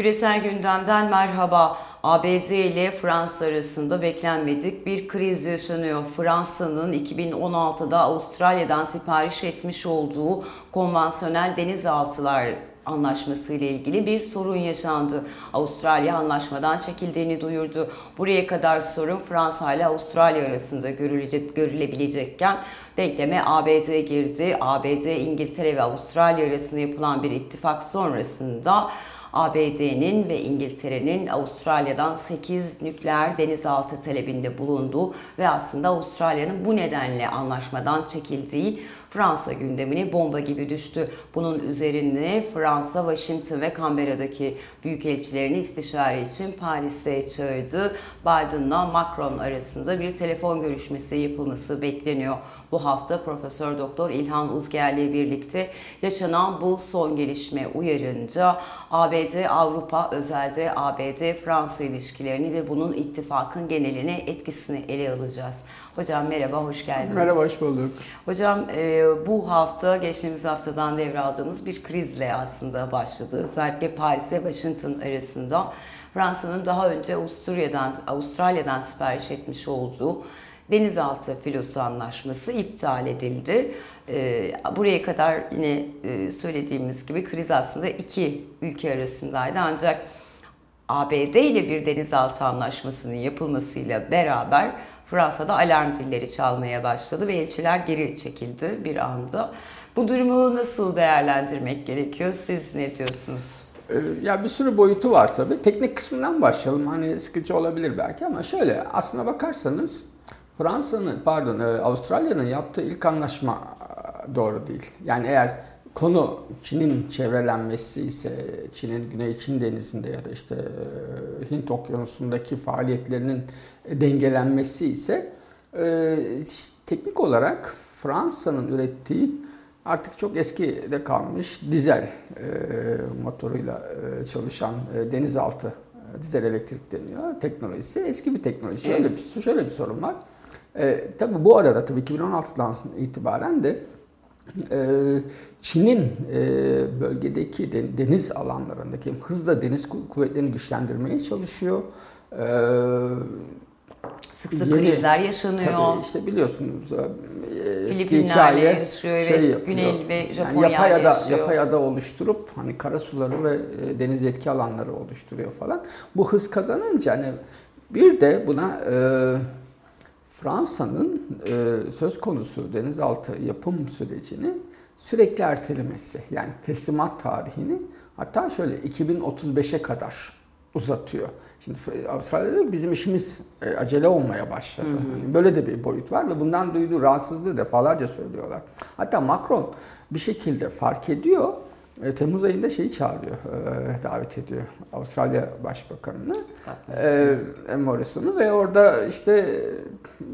Küresel gündemden merhaba. ABD ile Fransa arasında beklenmedik bir kriz yaşanıyor. Fransa'nın 2016'da Avustralya'dan sipariş etmiş olduğu konvansiyonel denizaltılar anlaşması ile ilgili bir sorun yaşandı. Avustralya anlaşmadan çekildiğini duyurdu. Buraya kadar sorun Fransa ile Avustralya arasında görülebilecekken denkleme ABD girdi. ABD, İngiltere ve Avustralya arasında yapılan bir ittifak sonrasında ABD'nin ve İngiltere'nin Avustralya'dan 8 nükleer denizaltı talebinde bulunduğu ve aslında Avustralya'nın bu nedenle anlaşmadan çekildiği Fransa gündemine bomba gibi düştü. Bunun üzerine Fransa, Washington ve Canberra'daki büyükelçilerini istişare için Paris'e çağırdı. Biden'la Macron arasında bir telefon görüşmesi yapılması bekleniyor. Bu hafta Profesör Doktor İlhan Uzger ile birlikte yaşanan bu son gelişme uyarınca ABD Avrupa özelde ABD Fransa ilişkilerini ve bunun ittifakın geneline etkisini ele alacağız. Hocam merhaba, hoş geldiniz. Merhaba, hoş bulduk. Hocam e, bu hafta, geçtiğimiz haftadan devraldığımız bir krizle aslında başladı. Özellikle Paris ve Washington arasında Fransa'nın daha önce Avusturya'dan, Avustralya'dan sipariş etmiş olduğu denizaltı filosu anlaşması iptal edildi. E, buraya kadar yine e, söylediğimiz gibi kriz aslında iki ülke arasındaydı ancak ABD ile bir denizaltı anlaşmasının yapılmasıyla beraber Fransa'da alarm zilleri çalmaya başladı ve elçiler geri çekildi bir anda. Bu durumu nasıl değerlendirmek gerekiyor? Siz ne diyorsunuz? Ee, ya bir sürü boyutu var tabii. Teknik kısmından başlayalım. Hani sıkıcı olabilir belki ama şöyle aslına bakarsanız Fransa'nın pardon e, Avustralya'nın yaptığı ilk anlaşma e, doğru değil. Yani eğer konu Çin'in çevrelenmesi ise Çin'in Güney Çin Denizi'nde ya da işte e, Hint Okyanusu'ndaki faaliyetlerinin dengelenmesi ise teknik olarak Fransa'nın ürettiği artık çok eski de kalmış dizel motoruyla çalışan denizaltı dizel elektrik deniyor teknolojisi eski bir teknoloji. Şöyle evet. bir, şöyle bir sorun var. E, tabii bu arada tabii 2016'dan itibaren de e, Çin'in e, bölgedeki deniz alanlarındaki hızla deniz kuvvetlerini güçlendirmeye çalışıyor. E, sık sık yeni, krizler yaşanıyor. Tabii işte biliyorsunuz eski hikaye yaşıyor şey yapıyor. Güney ve Japonya yani yapay ada, yaşıyor. yapay ada oluşturup hani karasuları ve deniz yetki alanları oluşturuyor falan. Bu hız kazanınca hani bir de buna e, Fransa'nın e, söz konusu denizaltı yapım sürecini sürekli ertelemesi. Yani teslimat tarihini hatta şöyle 2035'e kadar uzatıyor. Şimdi Avustralya'da bizim işimiz e, acele olmaya başladı. Hı hı. Böyle de bir boyut var ve bundan duyduğu rahatsızlığı defalarca söylüyorlar. Hatta Macron bir şekilde fark ediyor e, Temmuz ayında şeyi çağırıyor, e, davet ediyor Avustralya Başbakanı'nı, e, Morrison'u ve orada işte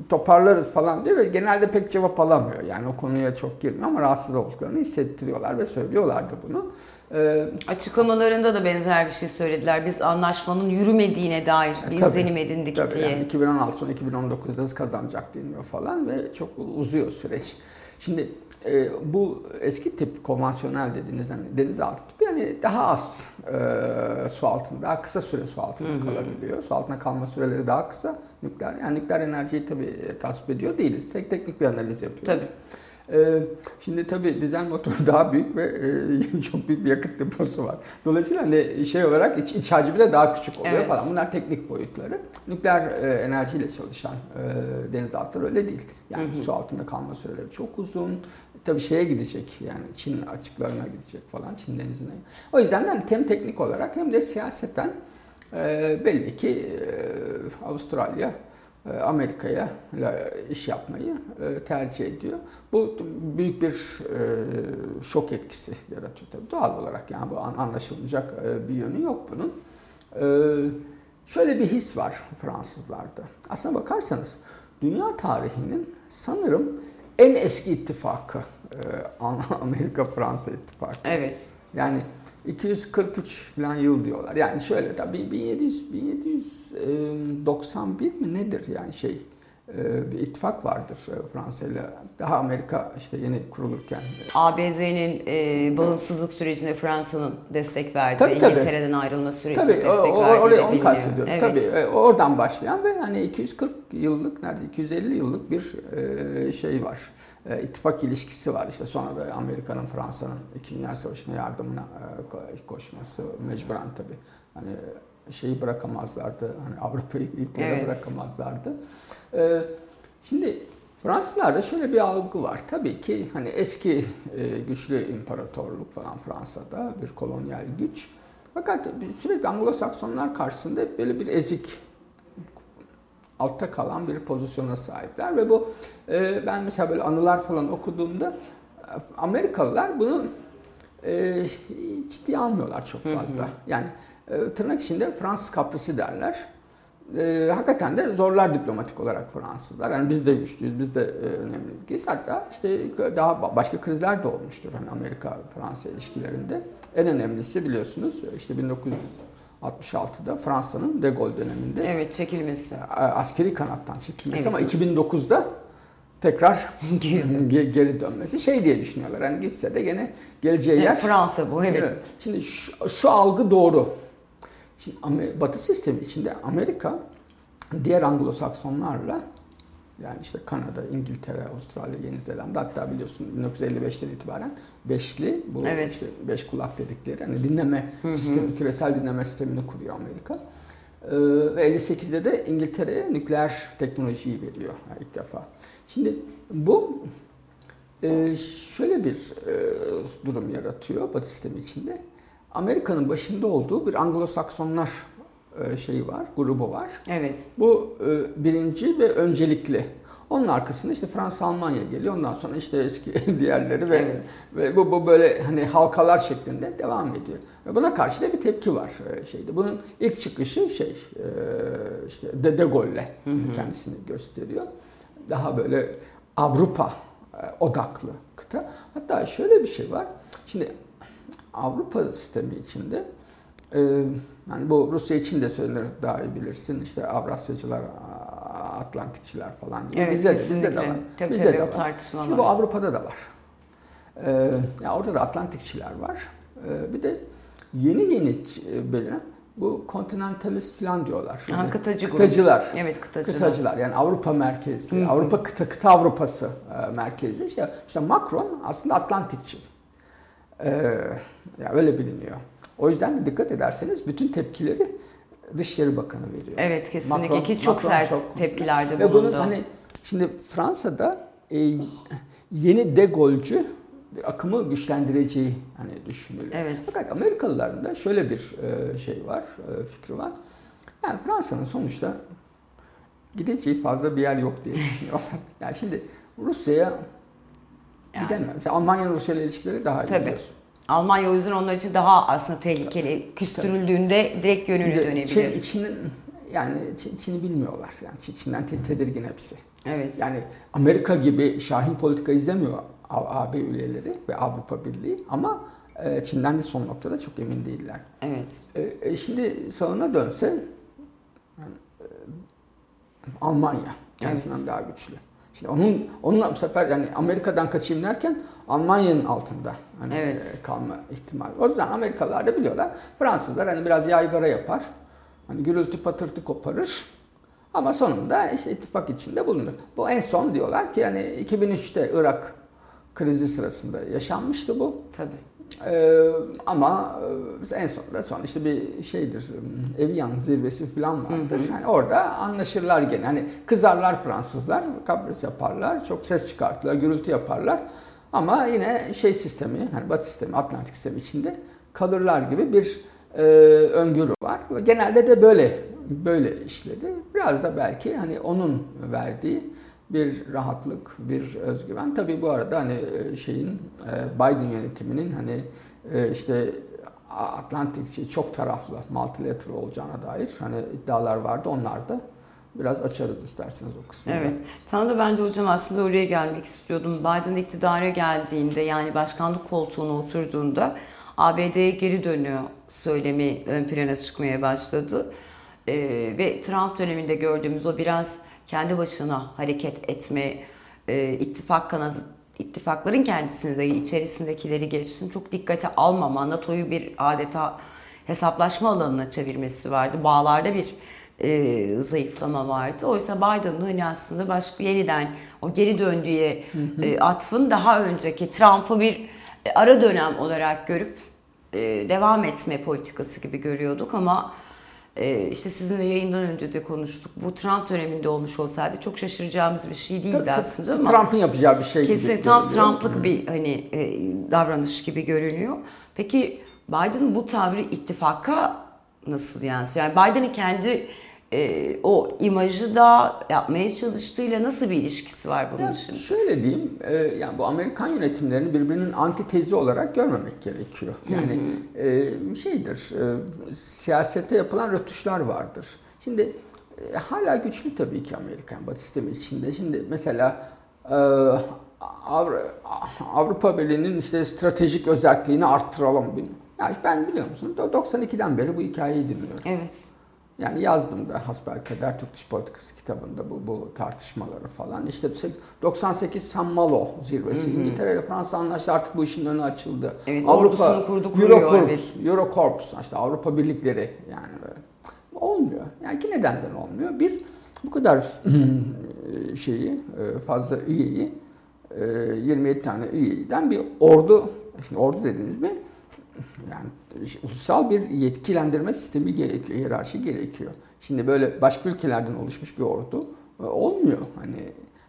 toparlarız falan diyor ve genelde pek cevap alamıyor. Yani o konuya çok girmiyor ama rahatsız olduklarını hissettiriyorlar ve söylüyorlardı bunu. Ee, Açıklamalarında da benzer bir şey söylediler. Biz anlaşmanın yürümediğine dair bir tabii, izlenim edindik tabii, diye. Yani 2016 son 2019'da hız kazanacak deniyor falan ve çok uzuyor süreç. Şimdi e, bu eski tip konvansiyonel dediğiniz hani denizaltı tipi yani daha az e, su altında, daha kısa süre su altında hı hı. kalabiliyor. Su altında kalma süreleri daha kısa. Nükleer yani nükleer enerjiyi tabii tasvip ediyor değiliz. Tek teknik bir analiz yapıyoruz. Tabii. Ee, şimdi tabii dizel motor daha büyük ve e, çok büyük bir yakıt deposu var. Dolayısıyla hani şey olarak iç, iç hacmi de daha küçük oluyor evet. falan. Bunlar teknik boyutları. Nükleer e, enerjiyle çalışan e, denizaltılar öyle değil. Yani hı hı. su altında kalma süreleri çok uzun. Tabii şeye gidecek yani Çin açıklarına gidecek falan Çin denizine. O yüzden de hani hem teknik olarak hem de siyaseten belli ki Avustralya Amerika'ya iş yapmayı e, tercih ediyor. Bu büyük bir e, şok etkisi yaratıyor tabii doğal olarak yani bu anlaşılmayacak bir yönü yok bunun. Şöyle bir his var Fransızlarda. Aslına bakarsanız dünya tarihinin sanırım en eski ittifakı Amerika-Fransa ittifakı. Evet. Yani 243 falan yıl diyorlar. Yani şöyle tabii 1700 1791 mi nedir yani şey e, bir ittifak vardır e, Fransa ile. Daha Amerika işte yeni kurulurken. ABD'nin e, bağımsızlık sürecinde Fransa'nın destek verdiği, Tabii, tabii. İngiltere'den ayrılma sürecinde Tabii destek o, verdiği oraya de onu kastediyorum. Evet. Tabii e, oradan başlayan ve hani 240 yıllık neredeyse 250 yıllık bir e, şey var. E, ittifak ilişkisi var. İşte sonra da Amerika'nın Fransa'nın İkinci Dünya Savaşı'na yardımına e, ko- koşması mecburen tabii. Hani şeyi bırakamazlardı. Hani Avrupa'yı ilk Evet. bırakamazlardı. E, şimdi Fransızlarda şöyle bir algı var. Tabii ki hani eski e, güçlü imparatorluk falan Fransa'da bir kolonyal güç. Fakat sürekli Anglo-Saksonlar karşısında böyle bir ezik altta kalan bir pozisyona sahipler ve bu e, ben mesela böyle anılar falan okuduğumda e, Amerikalılar bunu e, ciddiye almıyorlar çok fazla. Yani e, tırnak içinde Fransız kaprisi derler. E, hakikaten de zorlar diplomatik olarak Fransızlar. Yani biz de güçlüyüz, biz de e, önemli ülkeyiz. Hatta işte daha ba- başka krizler de olmuştur hani Amerika-Fransa ilişkilerinde. En önemlisi biliyorsunuz işte 1966'da Fransa'nın De Gaulle döneminde Evet çekilmesi. askeri kanattan çekilmesi Evet. ama 2009'da tekrar Geri. ge- geri dönmesi şey diye düşünüyorlar. Hani gitse de gene geleceği yer. Evet, Fransa bu evet. Evet. Şimdi şu, şu algı doğru. Şimdi Batı sistemi içinde Amerika diğer Anglo-Saksonlarla yani işte Kanada, İngiltere, Avustralya, Yeni Zelanda hatta biliyorsun 1955'ten itibaren beşli bu Evet. işte beş kulak dedikleri hani dinleme sistemi, küresel dinleme sistemini kuruyor Amerika. Ee, ve 58'de de İngiltere'ye nükleer teknolojiyi veriyor yani ilk defa. Şimdi bu e, şöyle bir e, durum yaratıyor Batı sistemi içinde. Amerika'nın başında olduğu bir Anglo-Saksonlar şeyi var, grubu var. Evet. Bu e, birinci ve öncelikli. Onun arkasında işte Fransa, Almanya geliyor. Ondan sonra işte eski diğerleri ve Evet. ve bu, bu böyle hani halkalar şeklinde devam ediyor. Ve buna karşı da bir tepki var e, şeyde. Bunun ilk çıkışı şey işte De, De Gaulle'le kendisini gösteriyor. Daha böyle Avrupa odaklı kıta. Hatta şöyle bir şey var. Şimdi Avrupa sistemi içinde yani bu Rusya için de söylenir daha iyi bilirsin. İşte Avrasyacılar, Atlantikçiler falan gibi. Evet, bizde de, bizde de var. Tabii bizde tabii, de var. Şimdi bu Avrupa'da da var. Ee, ya orada da Atlantikçiler var. Ee, bir de yeni yeni e, beliren bu kontinentalist falan diyorlar. Ha, kıtacı grup. Kıtacılar. Evet kıtacılar. Kıtacılar yani Avrupa merkezli, Hı hı. Avrupa kıta, kıta Avrupası e, merkezli. İşte, işte Macron aslında Atlantikçi. Ee, ya öyle biliniyor. O yüzden de dikkat ederseniz bütün tepkileri Dışişleri Bakanı veriyor. Evet kesinlikle Macron- ki çok Macron sert çok- tepkilerde Ve bulundu. bunun hani şimdi Fransa'da e, yeni de Gaulle'cü bir akımı güçlendireceği hani düşünülüyor. Evet. Fakat Amerikalıların da şöyle bir e, şey var, e, fikri var. Yani Fransa'nın sonuçta gideceği fazla bir yer yok diye düşünüyorlar. yani şimdi Rusya'ya Yani. gidemem. Mesela Almanya'nın Rusya ile ilişkileri daha iyi Tabii. biliyorsun. Almanya o yüzden onlar için daha aslında tehlikeli. Küstürüldüğünde direkt yönünü Şimdi dönebilir. Çin, Çin'in yani Çin, Çin'i bilmiyorlar. Yani Çin, Çin'den te- tedirgin hepsi. evet. Yani Amerika gibi şahin politika izlemiyor AB üyeleri ve Avrupa Birliği ama e, Çin'den de son noktada çok emin değiller. evet. E, e, şimdi sağına dönse yani, e, Almanya kendisinden Evet. daha güçlü. Şimdi onun onunla bu sefer yani Amerika'dan kaçayım derken Almanya'nın altında hani Evet. e, kalma ihtimali. O yüzden Amerikalılar da biliyorlar. Fransızlar hani biraz yaygara yapar. Hani gürültü patırtı koparır. Ama sonunda işte ittifak içinde bulunur. Bu en son diyorlar ki yani 2003'te Irak krizi sırasında yaşanmıştı bu. Tabii. Ee, ama e, en sonunda son işte bir şeydir e, Evian zirvesi falan vardır. Yani orada anlaşırlar gene. Hani kızarlar Fransızlar, kapris yaparlar, çok ses çıkartırlar, gürültü yaparlar. Ama yine şey sistemi, hani Batı sistemi, Atlantik sistemi içinde kalırlar gibi bir e, öngörü var. Genelde de böyle böyle işledi. Biraz da belki hani onun verdiği bir rahatlık, bir özgüven. Tabii bu arada hani e, şeyin e, Biden yönetiminin hani e, işte Atlantik şey, çok taraflı, multilateral olacağına dair hani iddialar vardı. Onlar da biraz açarız isterseniz o kısmını. Evet. Tam ben de hocam aslında oraya gelmek istiyordum. Biden iktidara geldiğinde yani başkanlık koltuğuna oturduğunda ABD'ye geri dönüyor söylemi ön plana çıkmaya başladı. e, ve Trump döneminde gördüğümüz o biraz kendi başına hareket etme, e, ittifak kanadı ittifakların kendisinde içerisindekileri geçsin çok dikkate almama, NATO'yu bir adeta hesaplaşma alanına çevirmesi vardı. Bağlarda bir e, zayıflama vardı. Oysa Biden'ın hani aslında başka yeniden o geri döndüğü e, atfın daha önceki Trump'ı bir e, ara dönem olarak görüp e, devam etme politikası gibi görüyorduk ama e, işte sizinle yayından önce de konuştuk. Bu Trump döneminde olmuş olsaydı çok şaşıracağımız bir şey değildi aslında ama Trump'ın yapacağı bir şey kesin tam. Trump'lık bir hani e, davranış gibi görünüyor. Peki Biden bu tavrı ittifaka nasıl yansıyor? Yani Biden'ın kendi e, o imajı da yapmaya çalıştığıyla nasıl bir ilişkisi var bunun Ya için? şöyle diyeyim, e, yani bu Amerikan yönetimlerini birbirinin antitezi olarak görmemek gerekiyor. Yani e, şeydir, e, siyasette yapılan rötuşlar vardır. Şimdi e, hala güçlü tabii ki Amerikan Batı sistemi içinde. Şimdi mesela e, Avru- Avrupa Birliği'nin işte stratejik özelliğini arttıralım. Ya ben biliyor musun 92'den beri bu hikayeyi dinliyorum. Evet. Yani yazdım da hasbelkader Türk Dış Politikası kitabında bu, bu tartışmaları falan. İşte 98 San Malo zirvesi. İngiltere ile Fransa anlaştı artık bu işin önü açıldı. Evet, ordusunu kurdu, kuruyor, Eurocorps, evet. Eurocorps, işte Avrupa Birlikleri yani böyle. Olmuyor. Yani iki nedenden olmuyor. Bir, bu kadar şeyi, e, fazla üyeyi, e, 27 tane üyeden bir ordu, şimdi ordu dediğiniz mi? Yani ulusal bir yetkilendirme sistemi gerekiyor, hiyerarşi gerekiyor. Şimdi böyle başka ülkelerden oluşmuş bir ordu e, olmuyor. Hani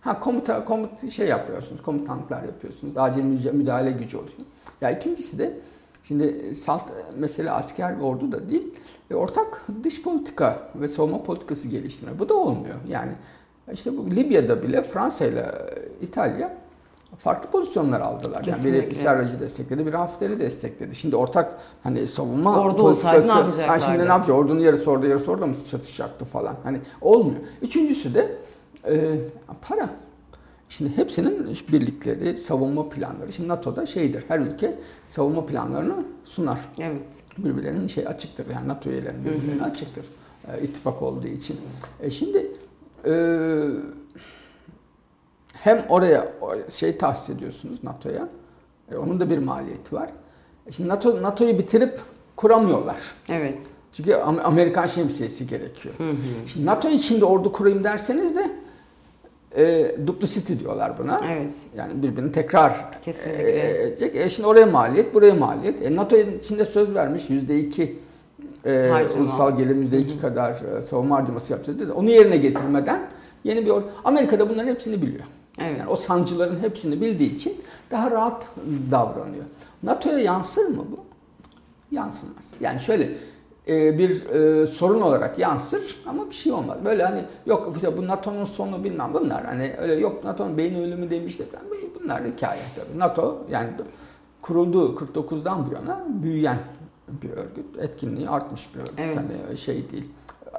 ha komuta komut şey yapıyorsunuz, komutanlıklar yapıyorsunuz, acil müdahale gücü oluşuyor. Ya ikincisi de şimdi salt mesele asker ve ordu da değil, e, ortak dış politika ve savunma politikası geliştirme. Bu da olmuyor. Yani işte bu Libya'da bile Fransa ile İtalya farklı pozisyonlar aldılar. Yani Kesinlikle. biri Serrac'ı destekledi, biri Hafter'i destekledi. Şimdi ortak hani savunma Ordu olsaydı ne yapacaklardı? şimdi ne yapacak? Ordunun yarısı orada, yarısı orada mı çatışacaktı falan. Hani olmuyor. Üçüncüsü de e, para. Şimdi hepsinin birlikleri, savunma planları. Şimdi NATO'da şeydir, her ülke savunma planlarını sunar. Evet. Birbirlerinin şey açıktır. Yani NATO üyelerinin birbirlerine açıktır. E, ittifak olduğu için. E, şimdi e, hem oraya şey tahsis ediyorsunuz NATO'ya. E, onun da bir maliyeti var. E, şimdi NATO NATO'yu bitirip kuramıyorlar. Evet. Çünkü Am- Amerikan şemsiyesi gerekiyor. Şimdi NATO içinde ordu kurayım derseniz de e, duplicity diyorlar buna. Evet. Yani birbirini tekrar Kesinlikle. e, edecek. E, şimdi oraya maliyet, buraya maliyet. E, NATO içinde söz vermiş yüzde iki e, Harcama. ulusal gelir yüzde iki kadar e, savunma harcaması yapacağız dedi. Onu yerine getirmeden yeni bir ordu. Amerika'da bunların hepsini biliyor. Evet. Yani o sancıların hepsini bildiği için daha rahat davranıyor. NATO'ya yansır mı bu? Yansımaz. Yani şöyle e, bir e, sorun olarak yansır ama bir şey olmaz. Böyle hani yok işte bu NATO'nun sonu bilmem bunlar hani öyle yok NATO'nun beyin ölümü demişler falan bunlar hikaye tabii. NATO yani kurulduğu 49'dan bu yana büyüyen bir örgüt. Etkinliği artmış bir örgüt. Evet. Hani şey değil.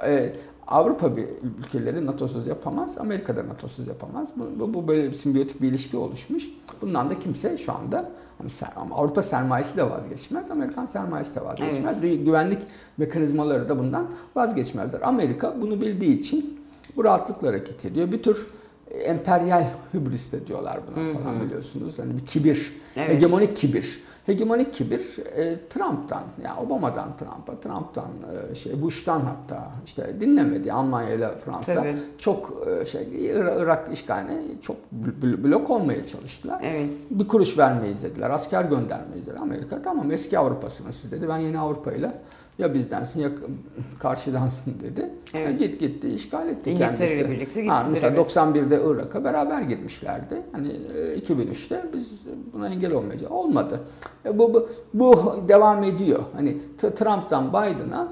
E, Avrupa bir ülkeleri NATO'suz yapamaz. Amerika da NATO'suz yapamaz. Bu, bu, bu böyle bir simbiyotik bir ilişki oluşmuş. Bundan da kimse şu anda hani Avrupa sermayesi de vazgeçmez. Amerikan sermayesi de vazgeçmez. Gü- Güvenlik mekanizmaları da bundan vazgeçmezler. Amerika bunu bildiği için bu rahatlıkla hareket ediyor. Bir tür emperyal hübris de diyorlar buna falan biliyorsunuz. Hani bir kibir, Evet. hegemonik kibir. Hegemonik kibir e, Trump'tan, ya Obama'dan Trump'a, Trump'tan e, şey Bush'tan hatta işte dinlemedi Almanya ile Fransa Tabii. çok e, şey Irak, işgaline çok bl- blok olmaya çalıştılar. Evet. Bir kuruş vermeyiz dediler, asker göndermeyiz dedi Amerika. Tamam eski Avrupa'sınız siz dedi. Ben yeni Avrupa ile ya bizdensin ya karşıdansın dedi. Evet. Ha, Git gitti işgal etti İngiltere kendisi. birlikte Ha, gittiler, mesela evet. 91'de Irak'a beraber girmişlerdi. Hani e, 2003'te biz buna engel olmayacağız. Olmadı. E, Bu, bu, bu devam ediyor. Hani Trump'tan Biden'a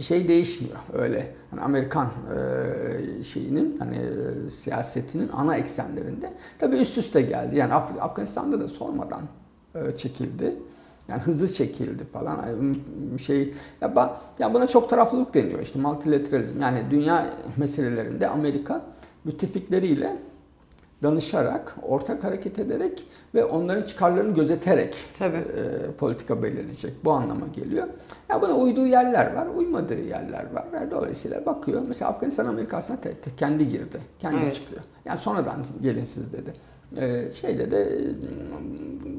şey değişmiyor öyle. Hani Amerikan e, şeyinin hani e, siyasetinin ana eksenlerinde tabii üst üste geldi. Yani Af- Afganistan'da da sormadan e, çekildi. Yani hızlı çekildi falan. Şey ya, ba, ya buna çok taraflılık deniyor işte multilateralizm. Yani dünya meselelerinde Amerika müttefikleriyle danışarak, ortak hareket ederek ve onların çıkarlarını gözeterek Tabii. e, politika belirleyecek. Bu anlama geliyor. Ya buna uyduğu yerler var, uymadığı yerler var. Yani dolayısıyla bakıyor. Mesela Afganistan Amerika'sına te, te, kendi girdi. Kendi Evet. çıkıyor. Yani sonradan gelin siz dedi. Ee, şeyde de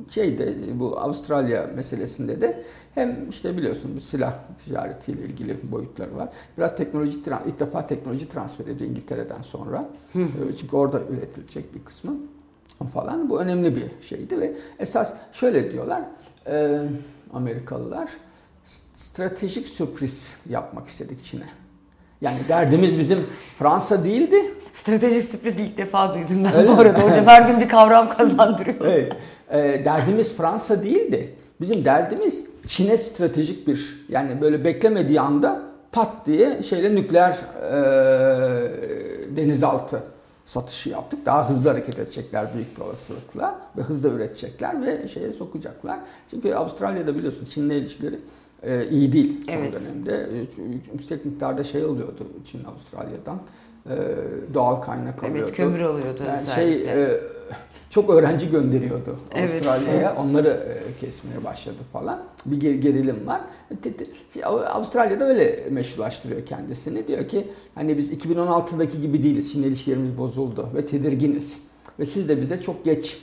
şeyde bu Avustralya meselesinde de hem işte biliyorsun bu silah ticaretiyle ilgili boyutları var. Biraz teknoloji ilk defa teknoloji transfer ediyor İngiltere'den sonra. Ee, Çünkü orada üretilecek bir kısmı falan. Bu önemli bir şeydi ve esas şöyle diyorlar e, Amerikalılar "S- stratejik sürpriz yapmak istedik Çin'e. Yani derdimiz bizim Fransa değildi. Stratejik sürpriz ilk defa duydum ben Öyle bu mi? arada hocam. Her gün bir kavram kazandırıyor. Evet. E, derdimiz Fransa değildi. Bizim derdimiz Çin'e stratejik bir yani böyle beklemediği anda pat diye şeyle nükleer e, denizaltı satışı yaptık. Daha hızlı hareket edecekler büyük bir olasılıkla ve hızlı üretecekler ve şeye sokacaklar. Çünkü Avustralya'da biliyorsun Çin'le ilişkileri e, iyi değil son Evet. dönemde. Yüksek miktarda şey oluyordu Çin Avustralya'dan. E, doğal kaynak alıyordu. Evet kömür oluyordu Yani özellikle. şey e, çok öğrenci gönderiyordu Evet. Avustralya'ya. Onları e, kesmeye başladı falan. Bir ger- gerilim var. Te- te- Avustralya'da öyle meşrulaştırıyor kendisini. Diyor ki hani biz 2016'daki gibi değiliz. Şimdi ilişkilerimiz bozuldu ve tedirginiz. Ve siz de bize çok geç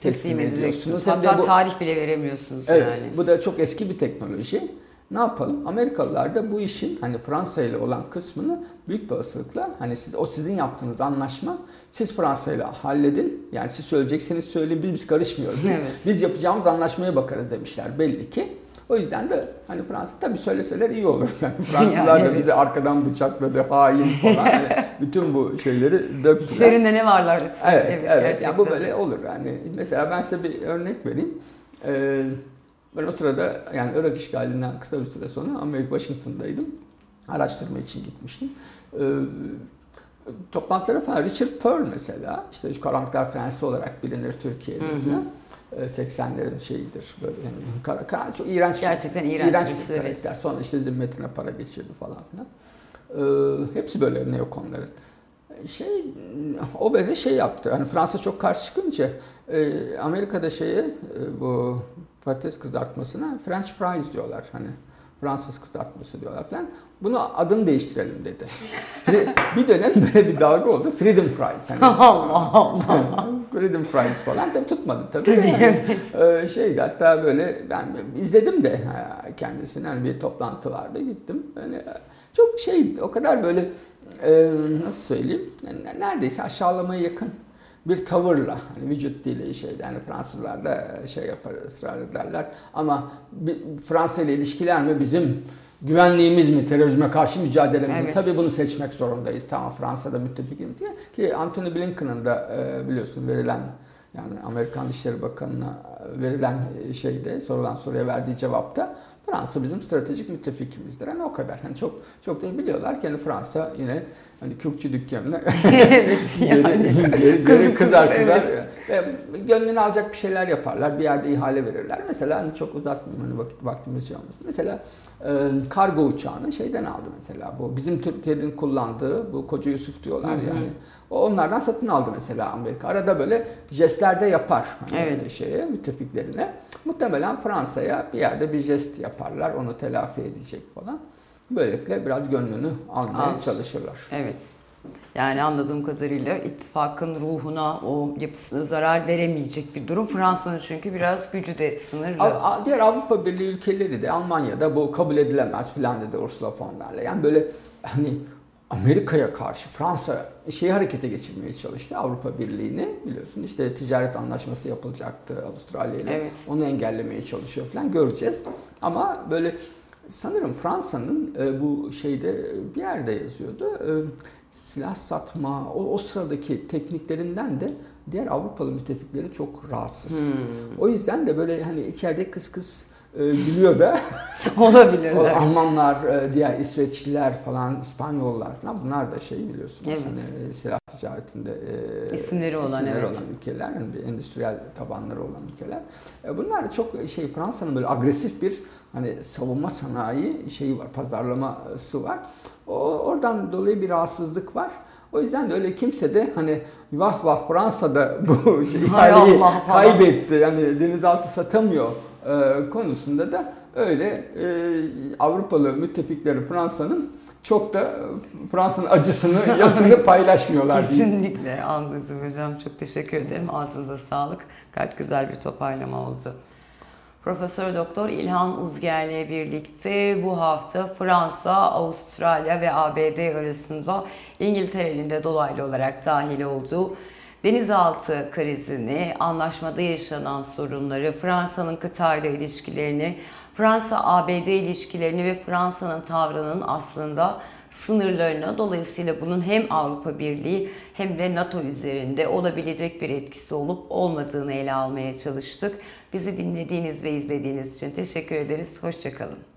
teslim teslim ediyorsunuz. Hatta bu- tarih bile veremiyorsunuz Evet, yani. bu da çok eski bir teknoloji. Ne yapalım? Amerikalılar da bu işin hani Fransa ile olan kısmını büyük bir olasılıkla hani siz o sizin yaptığınız anlaşma siz Fransa ile halledin. Yani siz söyleyecekseniz söyleyin biz biz karışmıyoruz. Biz, Evet. biz yapacağımız anlaşmaya bakarız demişler belli ki. O yüzden de hani Fransa tabii söyleseler iyi olur. Yani Fransızlar Yani da evet. bizi arkadan bıçakladı, hain falan. Hani bütün bu şeyleri döktüler. İçlerinde ne varlar? Evet, evet. gerçekten. Yani bu böyle olur. Yani mesela ben size bir örnek vereyim. Ee, ben o sırada yani Irak işgalinden kısa bir süre sonra Amerika Washington'daydım. Araştırma için gitmiştim. Ee, toplantılara falan Richard Pearl mesela işte Karanlıklar Prensi olarak bilinir Türkiye'de. Hı hı. falan. Ee, 80'lerin şeyidir böyle yani kara, kara, çok iğrenç Gerçekten iğrenç iğrenç birisi, bir evet. karakter. Sonra işte zimmetine para geçirdi falan filan. Ee, hepsi böyle neokonların. Şey, o böyle şey yaptı. Hani Fransa çok karşı çıkınca e, Amerika'da şeye e, bu patates kızartmasına French fries diyorlar. Hani Fransız kızartması diyorlar falan. Bunu adını değiştirelim dedi. Bir dönem böyle bir dalga oldu. Freedom fries. Hani, Allah Allah. Freedom fries falan da tutmadı tabii. Tabii, Yani, e, şeydi hatta böyle ben izledim de kendisini. Hani bir toplantı vardı gittim. Hani çok şey o kadar böyle e, nasıl söyleyeyim yani neredeyse aşağılamaya yakın bir tavırla hani vücut dili şeyde hani Fransızlar da şey yapar ısrar ederler ama Fransa ile ilişkiler mi bizim güvenliğimiz mi terörizme karşı mücadelemiz mi? Evet. Tabii bunu seçmek zorundayız. Tamam Fransa'da müttefikimiz diye ki Anthony Blinken'ın da e, biliyorsun verilen yani Amerikan Dışişleri Bakanı'na verilen e, şeyde sorulan soruya verdiği cevapta Fransa bizim stratejik müttefikimizdir. Yani o kadar. Hani çok çok da biliyorlar ki hani Fransa yine hani Kürkçü dükkanına evet geri, yani. geri, geri Kızı kızar kızar. evet. Ve gönlünü alacak bir şeyler yaparlar. Bir yerde ihale verirler. Mesela hani çok uzatmayayım hani vakit vaktimiz şey olmasın. Mesela e, kargo uçağını şeyden aldı mesela. Bu bizim Türkiye'nin kullandığı bu Koca Yusuf diyorlar Hı hı. yani. O onlardan satın aldı mesela Amerika. Arada böyle jestlerde yapar hani Evet. şeye müttefiklerine. Muhtemelen Fransa'ya bir yerde bir jest yaparlar. Onu telafi edecek falan. Böylelikle biraz gönlünü almaya Al. çalışırlar. Evet. Yani anladığım kadarıyla ittifakın ruhuna, o yapısına zarar veremeyecek bir durum. Fransa'nın çünkü biraz gücü de sınırlı. Av- Diğer Avrupa Birliği ülkeleri de Almanya'da bu kabul edilemez filan dedi Ursula von der Leyen. Yani böyle hani Amerika'ya karşı Fransa şeyi harekete geçirmeye çalıştı Avrupa Birliği'ni biliyorsun işte ticaret anlaşması yapılacaktı Avustralya ile Evet. onu engellemeye çalışıyor falan göreceğiz ama böyle sanırım Fransa'nın e, bu şeyde e, bir yerde yazıyordu e, silah satma o, o sıradaki tekniklerinden de diğer Avrupalı müttefikleri çok rahatsız. Hmm. O yüzden de böyle hani içeride kıs kıs e, gülüyor da o Olabilirler. Almanlar, e, diğer İsveçliler falan, İspanyollar falan bunlar da şey biliyorsunuz. Evet. Hani silah ticaretinde e, İsimleri olan, isimleri evet. olan ülkeler, yani bir endüstriyel tabanları olan ülkeler. E, bunlar da çok şey Fransa'nın böyle agresif bir hani savunma sanayi şeyi var, pazarlaması var. O, oradan dolayı bir rahatsızlık var. O yüzden de öyle kimse de hani vah vah Fransa'da bu şey, ihaleyi kaybetti yani denizaltı satamıyor e, konusunda da öyle e, Avrupalı müttefikleri Fransa'nın çok da Fransa'nın acısını, yasını paylaşmıyorlar. Kesinlikle anladım hocam. Çok teşekkür ederim. Ağzınıza sağlık. Gayet güzel bir toparlama oldu. Profesör Doktor İlhan Uzger'le birlikte bu hafta Fransa, Avustralya ve ABD arasında İngiltere'nin de dolaylı olarak dahil olduğu denizaltı krizini, anlaşmada yaşanan sorunları, Fransa'nın kıtayla ilişkilerini, Fransa-ABD ilişkilerini ve Fransa'nın tavrının aslında sınırlarına dolayısıyla bunun hem Avrupa Birliği hem de NATO üzerinde olabilecek bir etkisi olup olmadığını ele almaya çalıştık. Bizi dinlediğiniz ve izlediğiniz için teşekkür ederiz. Hoşçakalın.